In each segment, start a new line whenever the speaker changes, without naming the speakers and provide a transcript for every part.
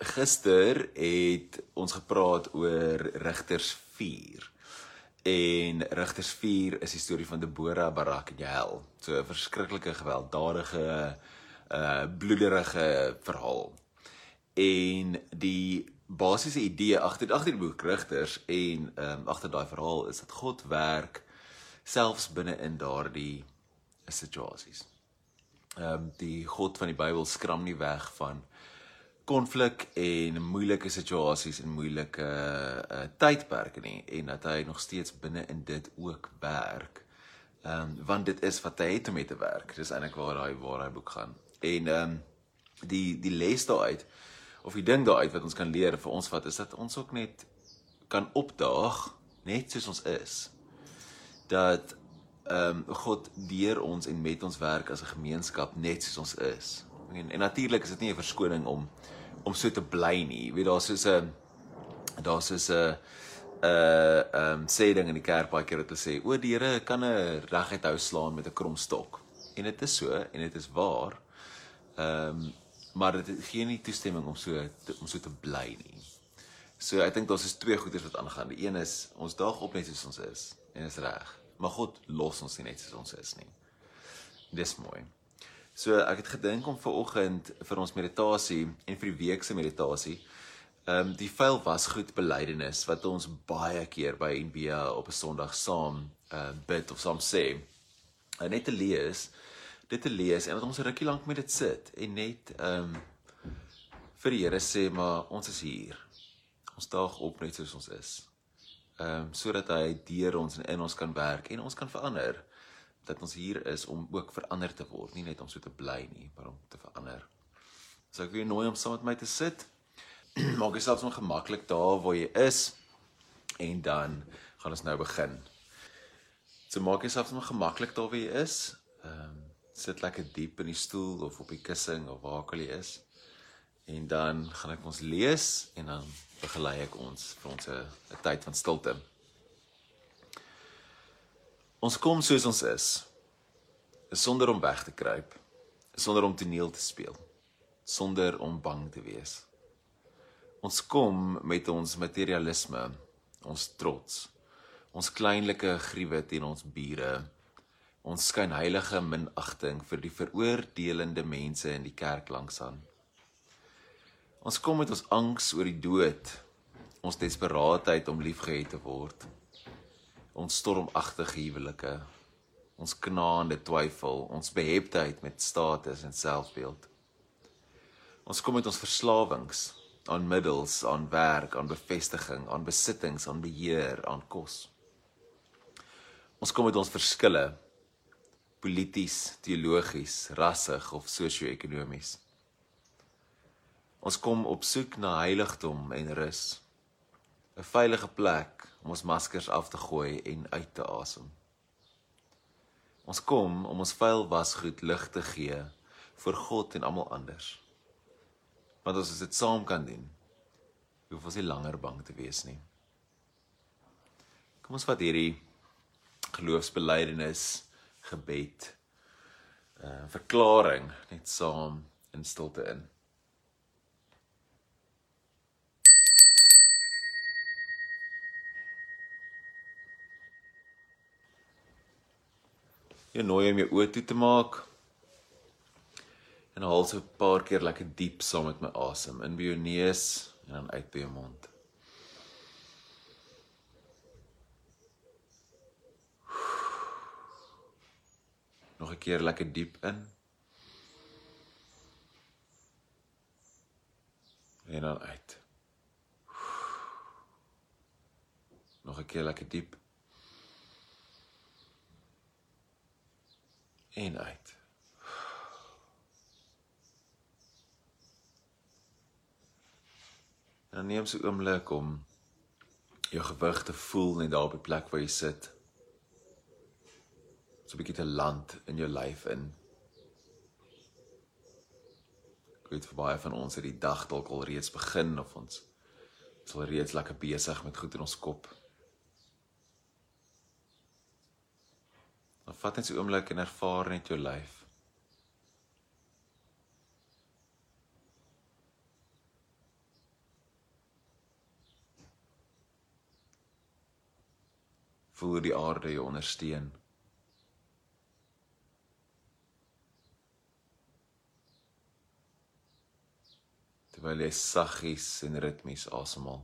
gister het ons gepraat oor Rigters 4. En Rigters 4 is die storie van Deborah Barak en Jael. So 'n verskriklike gewelddadige uh bloederige verhaal. En die basiese idee agter agter die boek Rigters en ehm um, agter daai verhaal is dat God werk selfs binne in daardie situasies. Ehm um, die God van die Bybel skram nie weg van konflik en moeilike situasies en moeilike uh, tydperke nie en dat hy nog steeds binne in dit ook werk. Ehm um, want dit is wat hy het om mee te werk. Dis eintlik waar daai waar hy boek gaan. En ehm um, die die les daaruit of die ding daaruit wat ons kan leer vir ons wat is dat ons ook net kan opdaag net soos ons is. Dat ehm um, God deur ons en met ons werk as 'n gemeenskap net soos ons is. En, en natuurlik is dit nie 'n verskoning om om so te bly nie. Jy weet daar's soos 'n daar's soos 'n 'n ehm sê ding in die kerk baie keer wat hulle sê, "O die Here kan 'n reguit hou slaan met 'n krom stok." En dit is so en dit is waar. Ehm um, maar dit gee nie toestemming om so te, om so te bly nie. So ek dink daar's is twee goeders wat aangaan. Die een is ons daag op net soos ons is en is reg. Maar God los ons nie net soos ons is nie. Dis mooi. So ek het gedink om vir oggend vir ons meditasie en vir die week se meditasie ehm um, die vuil wasgoed belydenis wat ons baie keer by NBA op 'n Sondag saam uh bid of saam sê uh, net te lees dit te lees en dat ons 'n rukkie lank met dit sit en net ehm um, vir die Here sê maar ons is hier. Ons daag op net soos ons is. Ehm um, sodat hy deur ons en in ons kan werk en ons kan verander dat ons hier is om ook verander te word, nie net om so te bly nie, maar om te verander. So ek wil jou nooi om saam met my te sit. Maak jouself so gemaklik daar waar jy is en dan gaan ons nou begin. So maak jouself so gemaklik daar waar jy is. Ehm um, sit lekker diep in die stoel of op die kussing of waar ook al jy is. En dan gaan ek ons lees en dan begelei ek ons vir ons 'n tyd van stilte. Ons kom soos ons is, sonder om weg te kruip, sonder om toneel te speel, sonder om bang te wees. Ons kom met ons materialisme, ons trots, ons kleinlike gruwe teen ons bure, ons skynheilige minagting vir die veroordelende mense in die kerk langsaan. Ons kom met ons angs oor die dood, ons desperaatheid om liefgehad te word ons stormagtige huwelike, ons knaande twyfel, ons beheptheid met status en selfbeeld. Ons kom met ons verslawings aan middels, aan werk, aan bevestiging, aan besittings, aan beheer, aan kos. Ons kom met ons verskille polities, teologies, rassig of sosio-ekonomies. Ons kom op soek na heiligdom en rus. 'n Veilige plek om ons maskers af te gooi en uit te asem. Ons kom om ons vuil wasgoed lig te gee vir God en almal anders. Want as ons dit saam kan doen, hoef ons nie langer bang te wees nie. Kom ons vat hierdie geloofsbelijdenis gebed uh verklaring net saam in stilte in. Jy nooi om jou oë toe te maak. En haal so 'n paar keer lekker diep saam met my asem in by jou neus en dan uit by jou mond. Nog 'n keer lekker diep in. En dan uit. Nog 'n keer lekker diep. En uit. En neem so 'n oomblik om jou gewig te voel net daar op die plek waar jy sit. So 'n bietjie te land in jou lyf in. Ek weet vir baie van ons het die dag dalk al reeds begin of ons is al reeds lekker besig met goed in ons kop. Dan vat net so 'n oomblik en ervaar net jou lyf. Voel hoe die aarde jou ondersteun. terwyl jy saggies en ritmies asemhaal.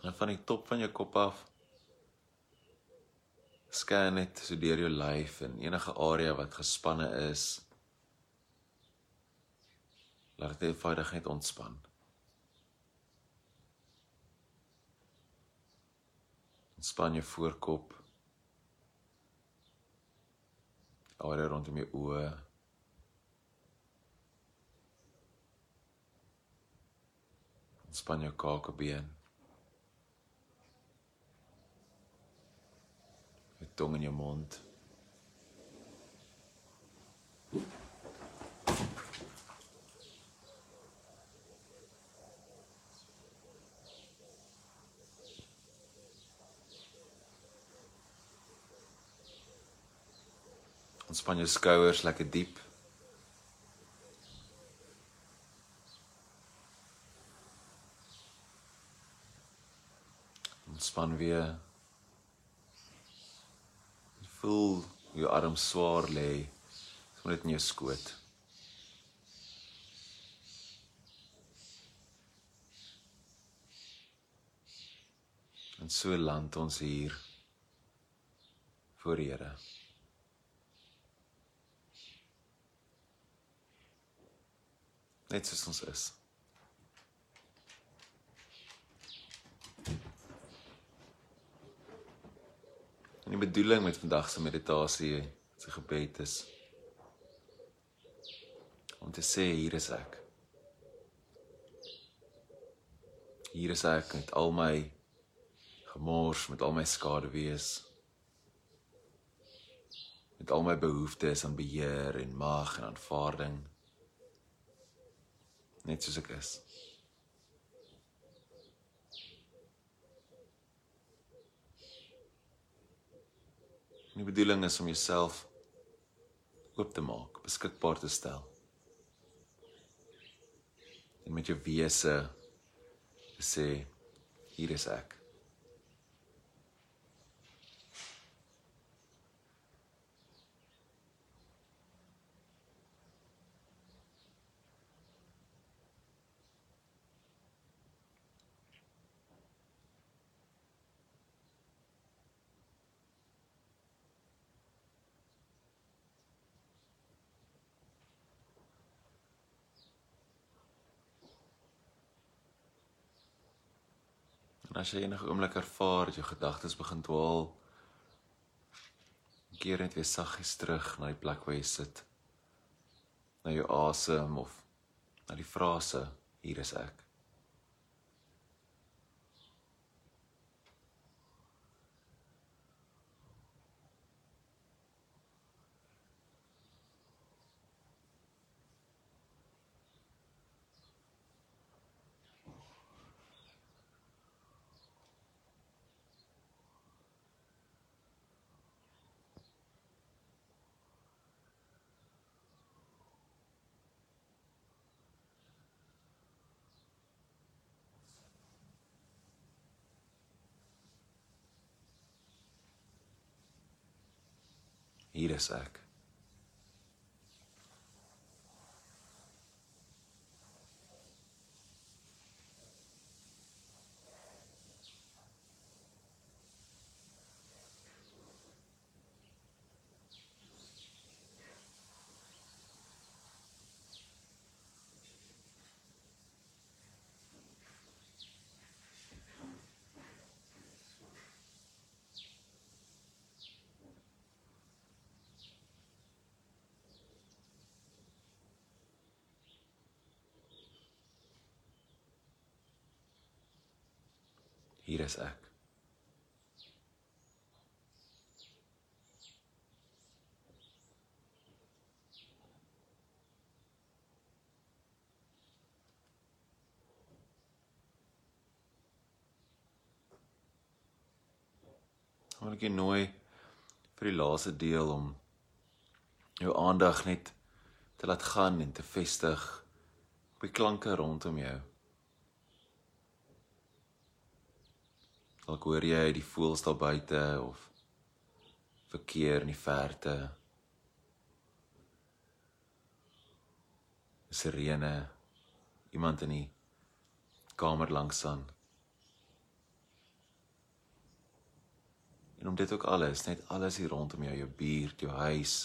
En van die top van jou kop af scan net so deur jou lyf en enige area wat gespanne is. Laat dit eenvoudig net ontspan. Ontspan jou voorkop. Area rondom jou oë. Ontspan jou kakebeen. Tong in jou mond. Ontspan jou skouers lekker diep. Ontspan weer Voel jou arm swaar lê, sommer net in jou skoot. En so land ons hier voor Here. Net soos ons is. En die bedoeling met vandag se meditasie, se gebed is om te sê hier is ek. Hier is ek met al my gemors, met al my skaduwees. Met al my behoeftes aan beheer en mag en aanvaarding. Net soos ek is. En die bedoeling is om jouself oop te maak, beskikbaar te stel. En met jou wese sê hier is ek. En as jy enige oomblik ervaar dat jou gedagtes begin dwaal, keer net weer saggies terug na die plek waar jy sit. Na jou asem of na die frase hier is ek. Hier is ek. Hier is ek. Wil ek jou nooi vir die laaste deel om jou aandag net te laat gaan en te vestig op die klanke rondom jou. Dalk hoor jy die voëls daar buite of verkeer in die verte. Sirene iemand in die kamer langs aan. En om dit ook alles, net alles hier rondom jou, jou buurt, jou huis,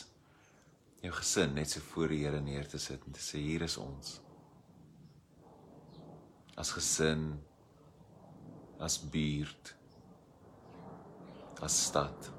jou gesin net so voor die Here neer te sit en te sê hier is ons. As gesin, as buurt, as stad.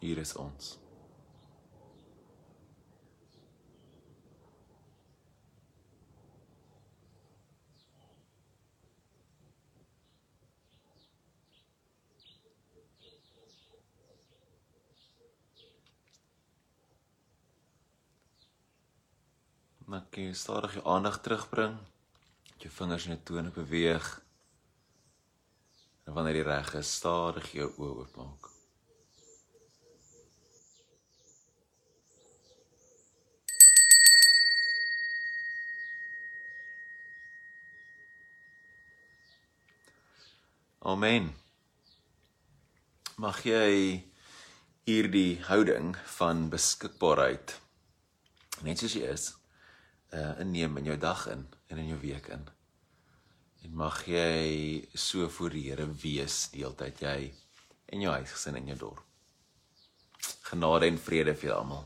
Hier is ons. Maar kan jy stadig jou aandag terugbring? Jou vingers in 'n tone beweeg. En wanneer jy reg is, stadig jou oë oopmaak. Amen. Mag jy hierdie houding van beskikbaarheid net soos jy is, uh inneem in jou dag in en in jou week in. En mag jy so voor die Here wees deeltyd jy en jou huisgesin en jou dorp. Genade en vrede vir julle almal.